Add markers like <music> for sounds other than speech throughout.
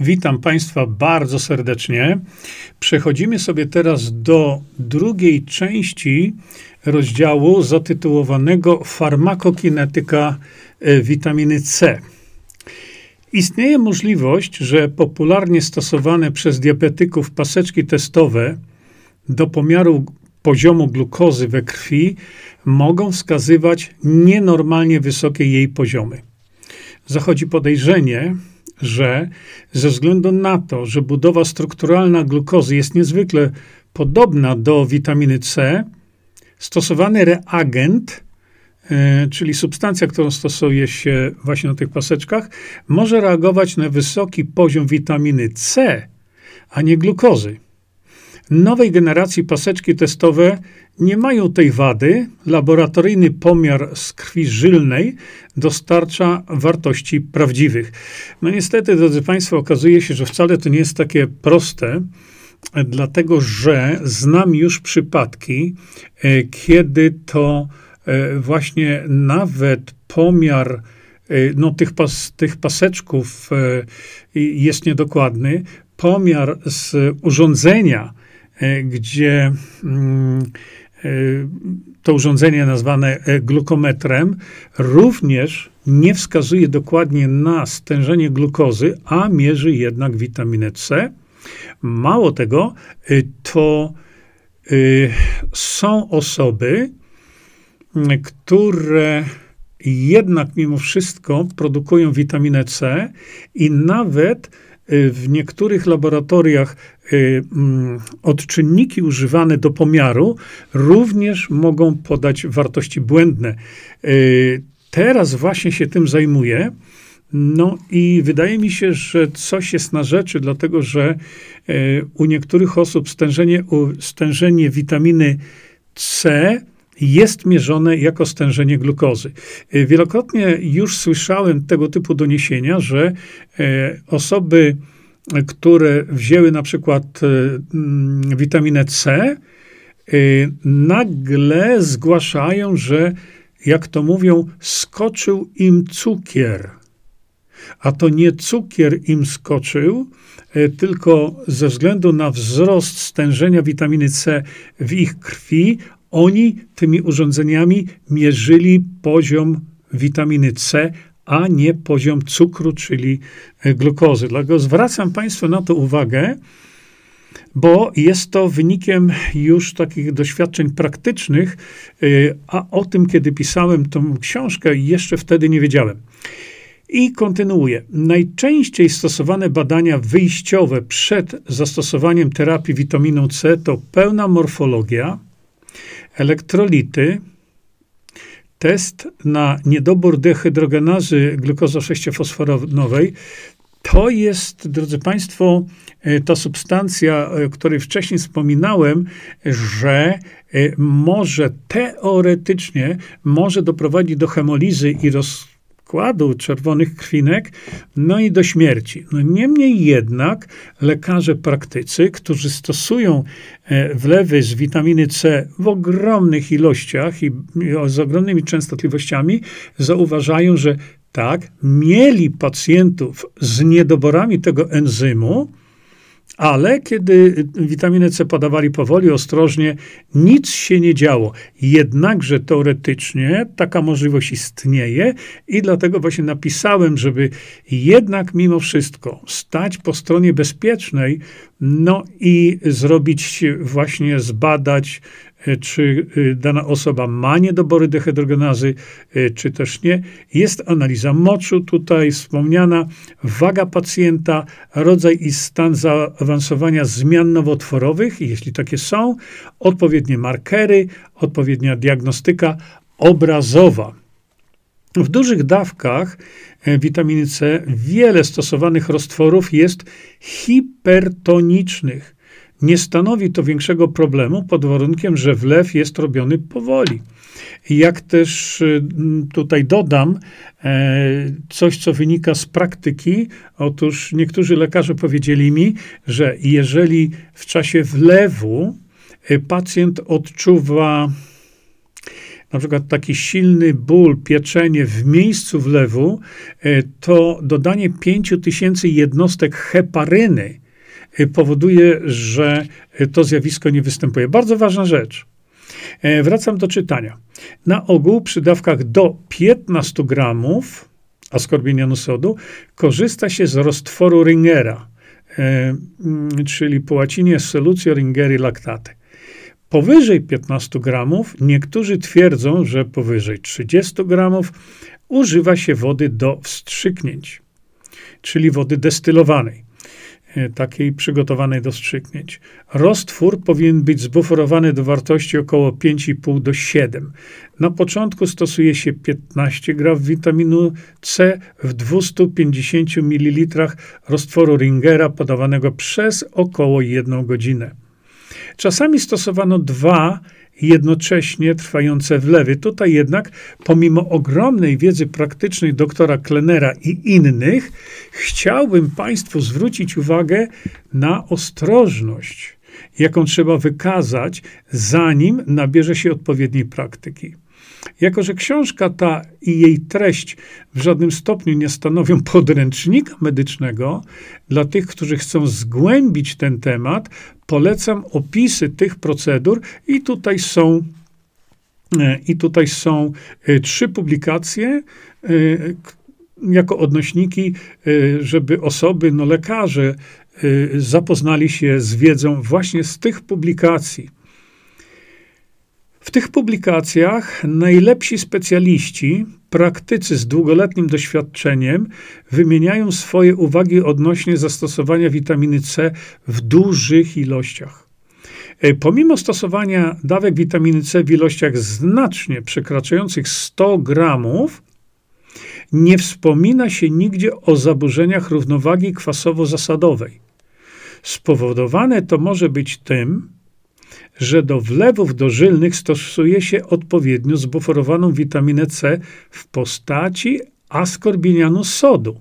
Witam Państwa bardzo serdecznie. Przechodzimy sobie teraz do drugiej części rozdziału zatytułowanego Farmakokinetyka e, witaminy C. Istnieje możliwość, że popularnie stosowane przez diabetyków paseczki testowe do pomiaru poziomu glukozy we krwi mogą wskazywać nienormalnie wysokie jej poziomy. Zachodzi podejrzenie, że ze względu na to, że budowa strukturalna glukozy jest niezwykle podobna do witaminy C, stosowany reagent, e, czyli substancja, którą stosuje się właśnie na tych paseczkach, może reagować na wysoki poziom witaminy C, a nie glukozy. Nowej generacji paseczki testowe nie mają tej wady. Laboratoryjny pomiar z krwi żylnej dostarcza wartości prawdziwych. No niestety, drodzy Państwo, okazuje się, że wcale to nie jest takie proste, dlatego że znam już przypadki, e, kiedy to e, właśnie nawet pomiar e, no, tych, pas, tych paseczków jest niedokładny. Pomiar z urządzenia, gdzie mm, E, to urządzenie nazwane e, glukometrem również nie wskazuje dokładnie na stężenie glukozy, a mierzy jednak witaminę C. Mało tego, e, to są osoby, które jednak mimo wszystko produkują witaminę C i nawet w niektórych laboratoriach y, mm, odczynniki używane do pomiaru również mogą podać wartości błędne. Y, teraz właśnie się tym zajmuję. No i wydaje mi się, że coś jest na rzeczy, dlatego że u niektórych osób stężenie, stężenie witaminy C jest mierzone jako stężenie glukozy. Y, wielokrotnie już słyszałem tego typu doniesienia, że e, osoby, które wzięły na przykład e, mm, witaminę C, nagle zgłaszają, że jak to mówią, skoczył im cukier. A to nie cukier im skoczył, e, tylko ze względu na wzrost stężenia witaminy C w ich krwi, oni tymi urządzeniami mierzyli poziom witaminy C, a nie poziom cukru, czyli e, glukozy. Dlatego zwracam Państwu na to uwagę, bo jest to wynikiem już takich doświadczeń praktycznych, e, a o tym, kiedy pisałem tą książkę, jeszcze wtedy nie wiedziałem. I kontynuuję. Najczęściej stosowane badania wyjściowe przed zastosowaniem terapii witaminą C to pełna morfologia, elektrolity, test na niedobór dehydrogenazy glukozy 6-fosforowej, to jest, drodzy Państwo, e, ta substancja, o której wcześniej wspominałem, że e, może teoretycznie może doprowadzić do hemolizy i roz, składu czerwonych krwinek, no i do śmierci. No niemniej jednak lekarze praktycy, którzy stosują e, wlewy z witaminy C w ogromnych ilościach i z ogromnymi częstotliwościami, zauważają, że tak, mieli pacjentów z niedoborami tego enzymu, ale kiedy witaminę C podawali powoli, ostrożnie, nic się nie działo. Jednakże teoretycznie taka możliwość istnieje i dlatego właśnie napisałem, żeby jednak mimo wszystko stać po stronie bezpiecznej, no i zrobić właśnie, zbadać czy e, dana osoba ma niedobory dehydrogenazy, e, czy też nie. Jest analiza moczu, tutaj wspomniana, waga pacjenta, rodzaj i stan zaawansowania zmian nowotworowych, jeśli takie są, odpowiednie markery, odpowiednia diagnostyka obrazowa. W dużych dawkach witaminy C wiele stosowanych roztworów jest hipertonicznych nie stanowi to większego problemu pod warunkiem, że wlew jest robiony powoli. Jak też y, tutaj dodam e, coś, co wynika z praktyki. Otóż niektórzy lekarze powiedzieli mi, że jeżeli w czasie wlewu e, pacjent odczuwa na przykład taki silny ból, pieczenie w miejscu wlewu, e, to dodanie 5000 jednostek heparyny powoduje, że to zjawisko nie występuje. Bardzo ważna rzecz. Wracam do czytania. Na ogół przy dawkach do 15 gramów askorbienianu sodu korzysta się z roztworu Ringera, czyli po łacinie solucio ringeri lactate. Powyżej 15 gramów, niektórzy twierdzą, że powyżej 30 gramów używa się wody do wstrzyknięć, czyli wody destylowanej, e, takiej przygotowanej do wstrzyknięć. Roztwór powinien być zbuforowany do wartości około 5,5 do 7. Na początku stosuje się 15 gram witaminu C w 250 ml roztworu Ringera podawanego przez około 1 godzinę. Czasami stosowano dwa jednocześnie trwające wlewy. Tutaj jednak, pomimo ogromnej wiedzy praktycznej doktora Klenera i innych, chciałbym Państwu zwrócić uwagę na ostrożność, jaką trzeba wykazać, zanim nabierze się odpowiedniej praktyki. Jako, że książka ta i jej treść w żadnym stopniu nie stanowią <laughs> podręcznika medycznego, dla tych, którzy chcą zgłębić ten temat, polecam opisy tych procedur i tutaj są e, i tutaj są e, trzy publikacje e, jako odnośniki, żeby osoby, no lekarze, zapoznali się z wiedzą właśnie z tych publikacji. W tych publikacjach najlepsi specjaliści, praktycy z długoletnim doświadczeniem wymieniają swoje uwagi odnośnie zastosowania witaminy C w dużych ilościach. E, pomimo stosowania dawek witaminy C w ilościach znacznie przekraczających 100 gramów, nie wspomina się nigdzie o zaburzeniach równowagi kwasowo-zasadowej. Spowodowane to może być tym, że do wlewów dożylnych stosuje się odpowiednio zbuforowaną witaminę C w postaci askorbinianu sodu,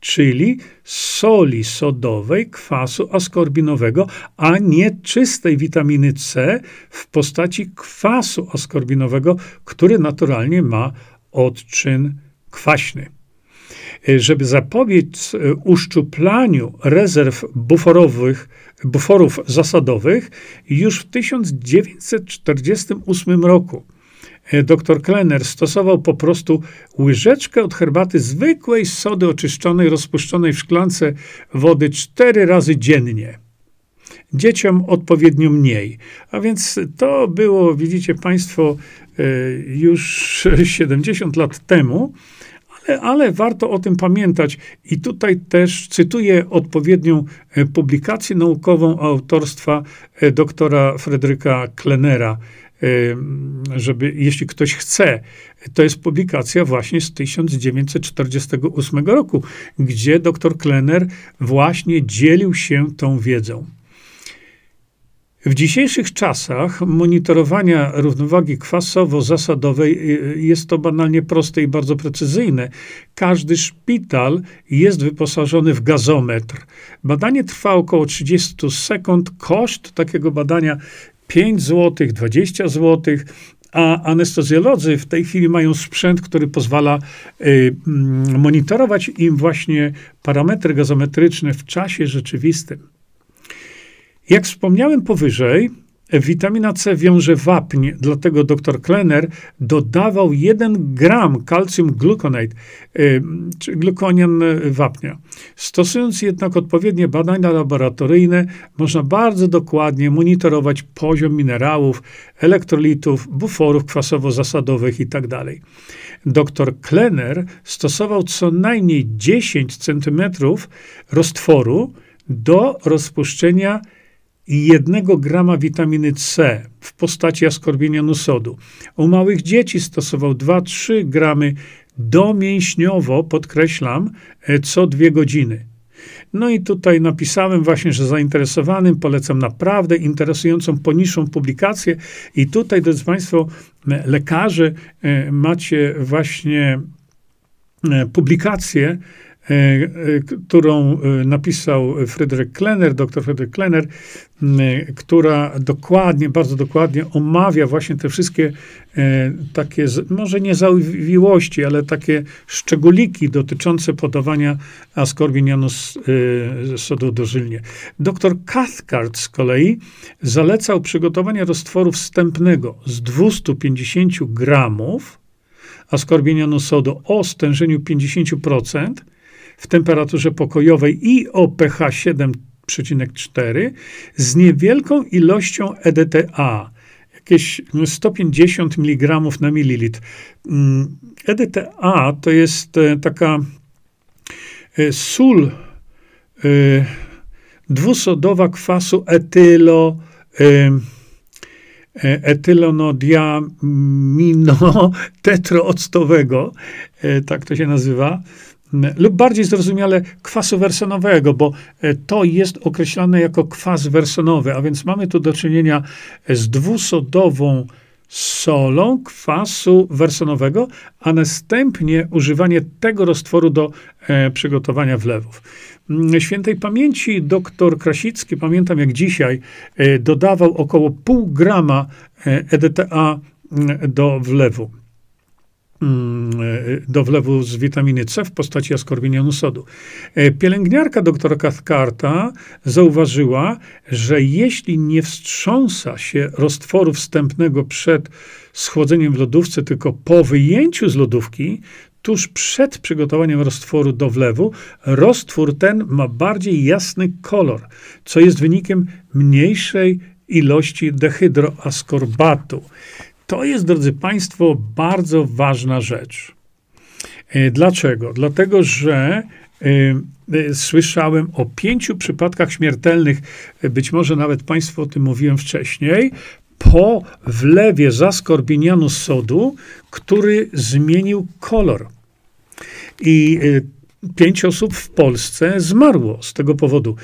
czyli soli sodowej kwasu askorbinowego, a nie czystej witaminy C w postaci kwasu askorbinowego, który naturalnie ma odczyn kwaśny. Żeby zapobiec e, uszczuplaniu rezerw buforowych, buforów zasadowych, już w 1948 roku e, dr Klenner stosował po prostu łyżeczkę od herbaty zwykłej sody oczyszczonej, rozpuszczonej w szklance wody cztery razy dziennie. Dzieciom odpowiednio mniej. A więc to było, widzicie Państwo, już <laughs> 70 lat temu ale, warto o tym pamiętać. I tutaj też cytuję odpowiednią e, publikację naukową autorstwa e, doktora Fredryka Klenera, e, żeby, jeśli ktoś chce, to jest publikacja właśnie z 1948 roku, gdzie dr Klener właśnie dzielił się tą wiedzą. W dzisiejszych czasach monitorowania równowagi kwasowo-zasadowej y, jest to banalnie proste i bardzo precyzyjne. Każdy szpital jest wyposażony w gazometr. Badanie trwa około 30 sekund. Koszt takiego badania 5 zł, 20 zł a anestezjolodzy w tej chwili mają sprzęt, który pozwala y, monitorować im właśnie parametry gazometryczne w czasie rzeczywistym. Jak wspomniałem powyżej, witamina C wiąże wapń, dlatego dr Klenner dodawał 1 gram calcium gluconate, czy glukonian wapnia. Stosując jednak odpowiednie badania laboratoryjne, można bardzo dokładnie monitorować poziom minerałów, elektrolitów, buforów kwasowo-zasadowych itd. Tak dr Klenner stosował co najmniej 10 cm roztworu do rozpuszczenia i jednego grama witaminy C w postaci askorbienianu sodu. U małych dzieci stosował 2-3 gramy domięśniowo, podkreślam, e, co dwie godziny. No i tutaj napisałem właśnie, że zainteresowanym polecam naprawdę interesującą poniższą publikację. I tutaj, drodzy Państwo, lekarze, e, macie właśnie e, publikację którą napisał Fryderyk Klenner, dr Fryderyk Klenner, która dokładnie, bardzo dokładnie omawia właśnie te wszystkie takie, może nie zawiłości, ale takie szczególiki dotyczące podawania askorbinianu sodu dożylnie. Dr Cathcart z kolei zalecał przygotowanie roztworu wstępnego z 250 gramów askorbinianu sodu o stężeniu 50% w temperaturze pokojowej i o pH 7,4 z niewielką ilością EDTA, jakieś 150 mg na mililitr. Mm, EDTA to jest e, taka e, sól e, dwusodowa kwasu etylo E, etylonodiamino tetrooctowego, e, tak to się nazywa, lub bardziej zrozumiale kwasu wersonowego, bo e, to jest określane jako kwas wersonowy, a więc mamy tu do czynienia z dwusodową solą kwasu wersonowego, a następnie używanie tego roztworu do e, przygotowania wlewów. Świętej pamięci doktor Krasicki, pamiętam jak dzisiaj, e, dodawał około pół grama EDTA mm, do wlewu. Do wlewu z witaminy C w postaci askorbinianu sodu. E, pielęgniarka doktora Cathcarta zauważyła, że jeśli nie wstrząsa się roztworu wstępnego przed schłodzeniem w lodówce, tylko po wyjęciu z lodówki, tuż przed przygotowaniem roztworu do wlewu, roztwór ten ma bardziej jasny kolor, co jest wynikiem mniejszej ilości dehydroaskorbatu. To jest, drodzy Państwo, bardzo ważna rzecz. E, dlaczego? Dlatego, że y, y, słyszałem o pięciu przypadkach śmiertelnych, być może nawet Państwu o tym mówiłem wcześniej, po wlewie zaskorbinianu sodu, który zmienił kolor. I pięć osób w Polsce zmarło z tego powodu.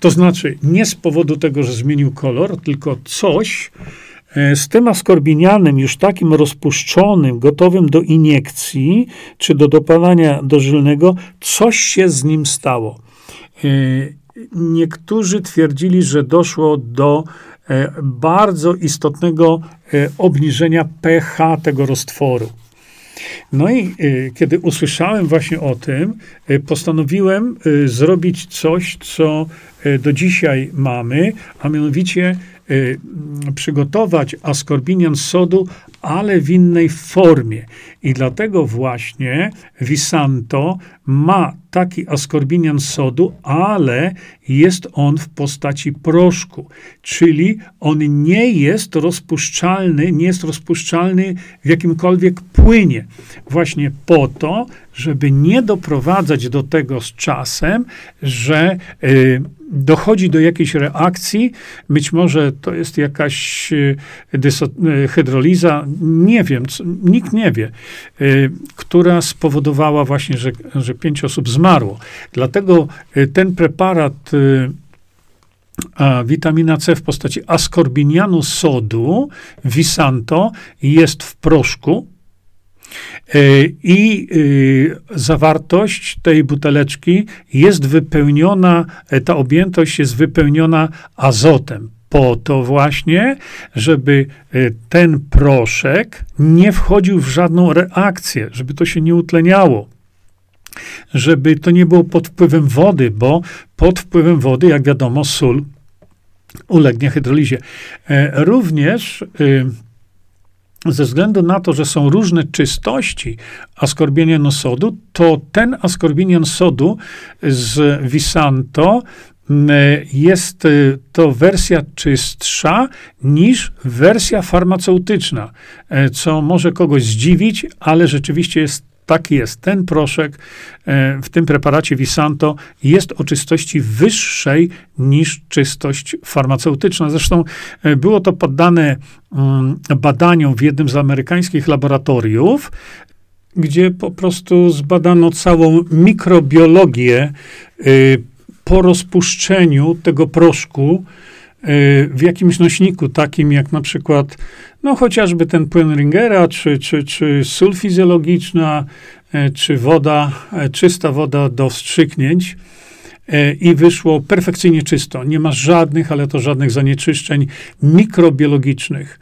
To znaczy nie z powodu tego, że zmienił kolor, tylko coś E, z tym askorbinianem, już takim rozpuszczonym, gotowym do iniekcji czy do dopalania dożylnego, coś się z nim stało. E, niektórzy twierdzili, że doszło do e, bardzo istotnego obniżenia pH tego roztworu. No i kiedy usłyszałem właśnie o tym, postanowiłem zrobić coś, co do dzisiaj mamy, a mianowicie Y, przygotować askorbinian sodu, ale w innej formie. I dlatego właśnie Visanto ma taki askorbinian sodu, ale jest on w postaci proszku, czyli on nie jest rozpuszczalny, nie jest rozpuszczalny w jakimkolwiek płynie. Właśnie po to, żeby nie doprowadzać do tego z czasem, że y, dochodzi do jakiejś reakcji, być może to jest jakaś y, y, hydroliza, nie wiem, co, nikt nie wie, y, która spowodowała właśnie, że, że pięć osób zmarło. Dlatego y, ten preparat y, a witamina C w postaci askorbinianu sodu, Visanto, jest w proszku, i zawartość tej buteleczki jest wypełniona, ta objętość jest wypełniona azotem po to właśnie, żeby e, ten proszek nie wchodził w żadną reakcję, żeby to się nie utleniało. Żeby to nie było pod wpływem wody, bo pod wpływem wody, jak wiadomo, sól ulegnie hydrolizie. E, również e, ze względu na to, że są różne czystości askorbinianu sodu, to ten askorbinian sodu z Visanto jest y, to wersja czystsza niż wersja farmaceutyczna, e, co może kogoś zdziwić, ale rzeczywiście jest tak jest. Ten proszek e, w tym preparacie Visanto jest o czystości wyższej niż czystość farmaceutyczna. Zresztą e, było to poddane mm, badaniom w jednym z amerykańskich laboratoriów, gdzie po prostu zbadano całą mikrobiologię y, po rozpuszczeniu tego proszku e, w jakimś nośniku, takim jak na przykład, no chociażby ten płyn Ringera, czy, czy, czy sól fizjologiczna, czy woda, czysta woda do wstrzyknięć i wyszło perfekcyjnie czysto. Nie ma żadnych, ale to żadnych zanieczyszczeń mikrobiologicznych.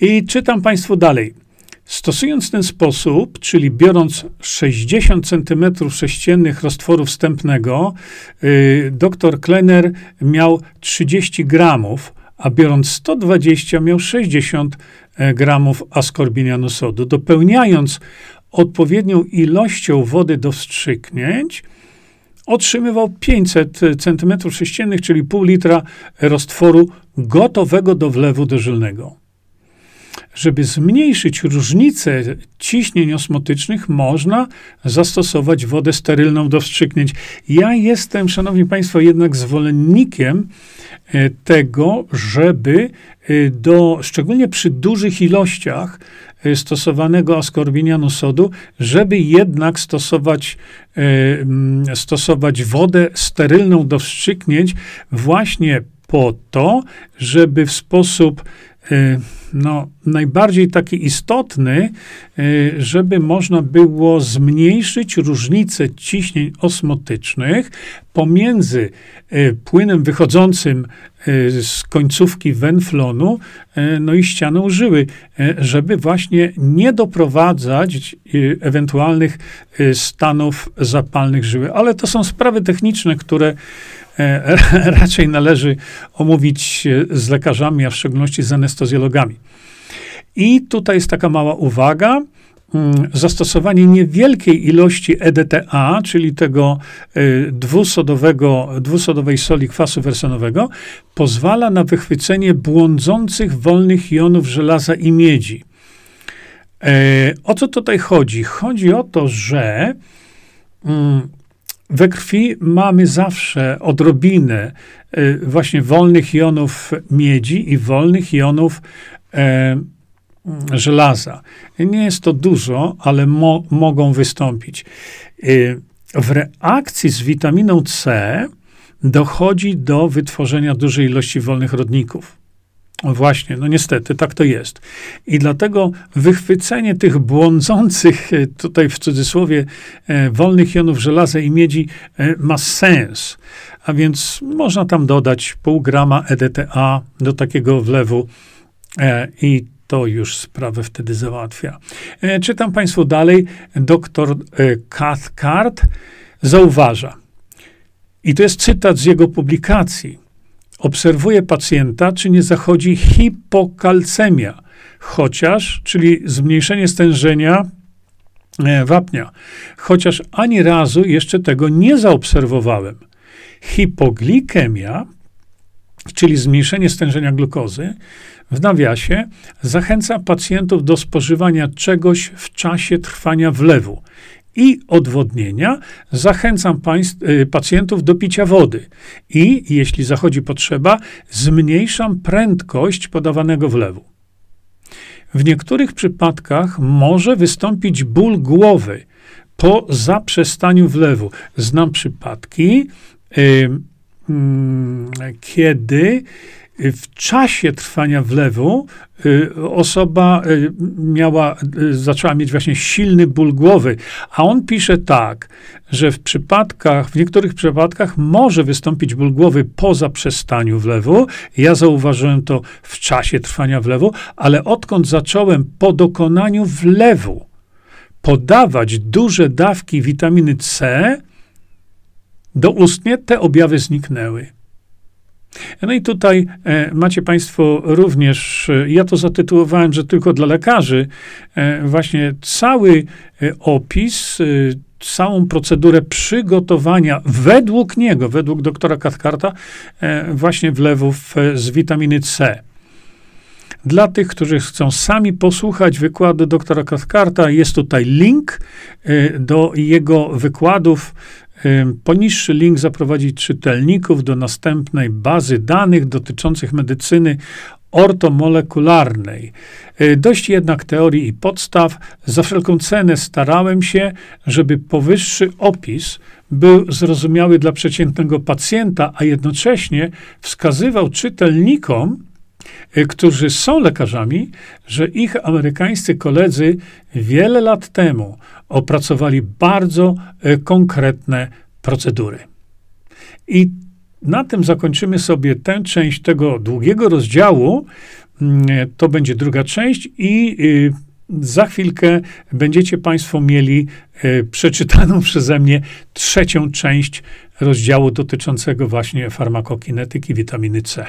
I czytam Państwu dalej. Stosując ten sposób, czyli biorąc 60 cm sześciennych roztworu wstępnego, yy, dr Klenner miał 30 gramów, a biorąc 120 miał 60 e, gramów askorbinianu sodu. Dopełniając odpowiednią ilością wody do wstrzyknięć, otrzymywał 500 cm sześciennych, czyli pół litra roztworu gotowego do wlewu dożylnego. Żeby zmniejszyć różnicę ciśnień osmotycznych, można zastosować wodę sterylną do wstrzyknięć. Ja jestem, szanowni państwo, jednak zwolennikiem e, tego, żeby e, do, szczególnie przy dużych ilościach e, stosowanego askorbinianu sodu, żeby jednak stosować, stosować wodę sterylną do wstrzyknięć właśnie po to, żeby w sposób no, najbardziej taki istotny, y, żeby można było zmniejszyć różnicę ciśnień osmotycznych pomiędzy y, płynem wychodzącym y, z końcówki wenflonu, no i ścianą żyły, żeby właśnie nie doprowadzać ewentualnych stanów zapalnych żyły. Ale to są sprawy techniczne, które <laughs> raczej należy omówić z lekarzami, a w szczególności z anestezjologami. I tutaj jest taka mała uwaga. Mm, zastosowanie niewielkiej ilości EDTA, czyli tego e, dwusodowego, dwusodowej soli kwasu wersenowego, pozwala na wychwycenie błądzących wolnych jonów żelaza i miedzi. E, o co tutaj chodzi? Chodzi o to, że mm, we krwi mamy zawsze odrobinę y, właśnie wolnych jonów miedzi i wolnych jonów e, żelaza. Nie jest to dużo, ale mo, mogą wystąpić. Y, w reakcji z witaminą C dochodzi do wytworzenia dużej ilości wolnych rodników. Właśnie, no niestety, tak to jest. I dlatego wychwycenie tych błądzących, e, tutaj w cudzysłowie, e, wolnych jonów żelaza i miedzi e, ma sens. A więc można tam dodać pół grama EDTA do takiego wlewu i to już sprawę wtedy załatwia. Czytam Państwu dalej. Doktor Cathcart zauważa, i to jest cytat z jego publikacji, obserwuje pacjenta, czy nie zachodzi hipokalcemia, chociaż, czyli zmniejszenie stężenia e, wapnia, chociaż ani razu jeszcze tego nie zaobserwowałem. Hipoglikemia, czyli zmniejszenie stężenia glukozy, w nawiasie zachęca pacjentów do spożywania czegoś w czasie trwania wlewu i odwodnienia, zachęcam państw, y, pacjentów do picia wody. I, jeśli zachodzi potrzeba, zmniejszam prędkość podawanego wlewu. W niektórych przypadkach może wystąpić ból głowy po zaprzestaniu wlewu. Znam przypadki, y, y, kiedy w czasie trwania wlewu y, osoba y, miała, y, zaczęła mieć właśnie silny ból głowy, a on pisze tak, że w przypadkach, w niektórych przypadkach może wystąpić ból głowy po zaprzestaniu wlewu. Ja zauważyłem to w czasie trwania wlewu, ale odkąd zacząłem po dokonaniu wlewu podawać duże dawki witaminy C, doustnie te objawy zniknęły. No i tutaj e, macie Państwo również, e, ja to zatytułowałem, że tylko dla lekarzy, e, właśnie cały opis, całą procedurę przygotowania według niego, według doktora Cathcarta, właśnie wlewów z witaminy C. Dla tych, którzy chcą sami posłuchać wykładu doktora Cathcarta, jest tutaj link do jego wykładów Poniższy link zaprowadzi czytelników do następnej bazy danych dotyczących medycyny ortomolekularnej. E, dość jednak teorii i podstaw. Za wszelką cenę starałem się, żeby powyższy opis był zrozumiały dla przeciętnego pacjenta, a jednocześnie wskazywał czytelnikom, którzy są lekarzami, że ich amerykańscy koledzy wiele lat temu opracowali bardzo y, konkretne procedury. I na tym zakończymy sobie tę część tego długiego rozdziału. Mm, to będzie druga część i y, za chwilkę będziecie Państwo mieli przeczytaną <laughs> przeze mnie trzecią część rozdziału dotyczącego właśnie farmakokinetyki witaminy C.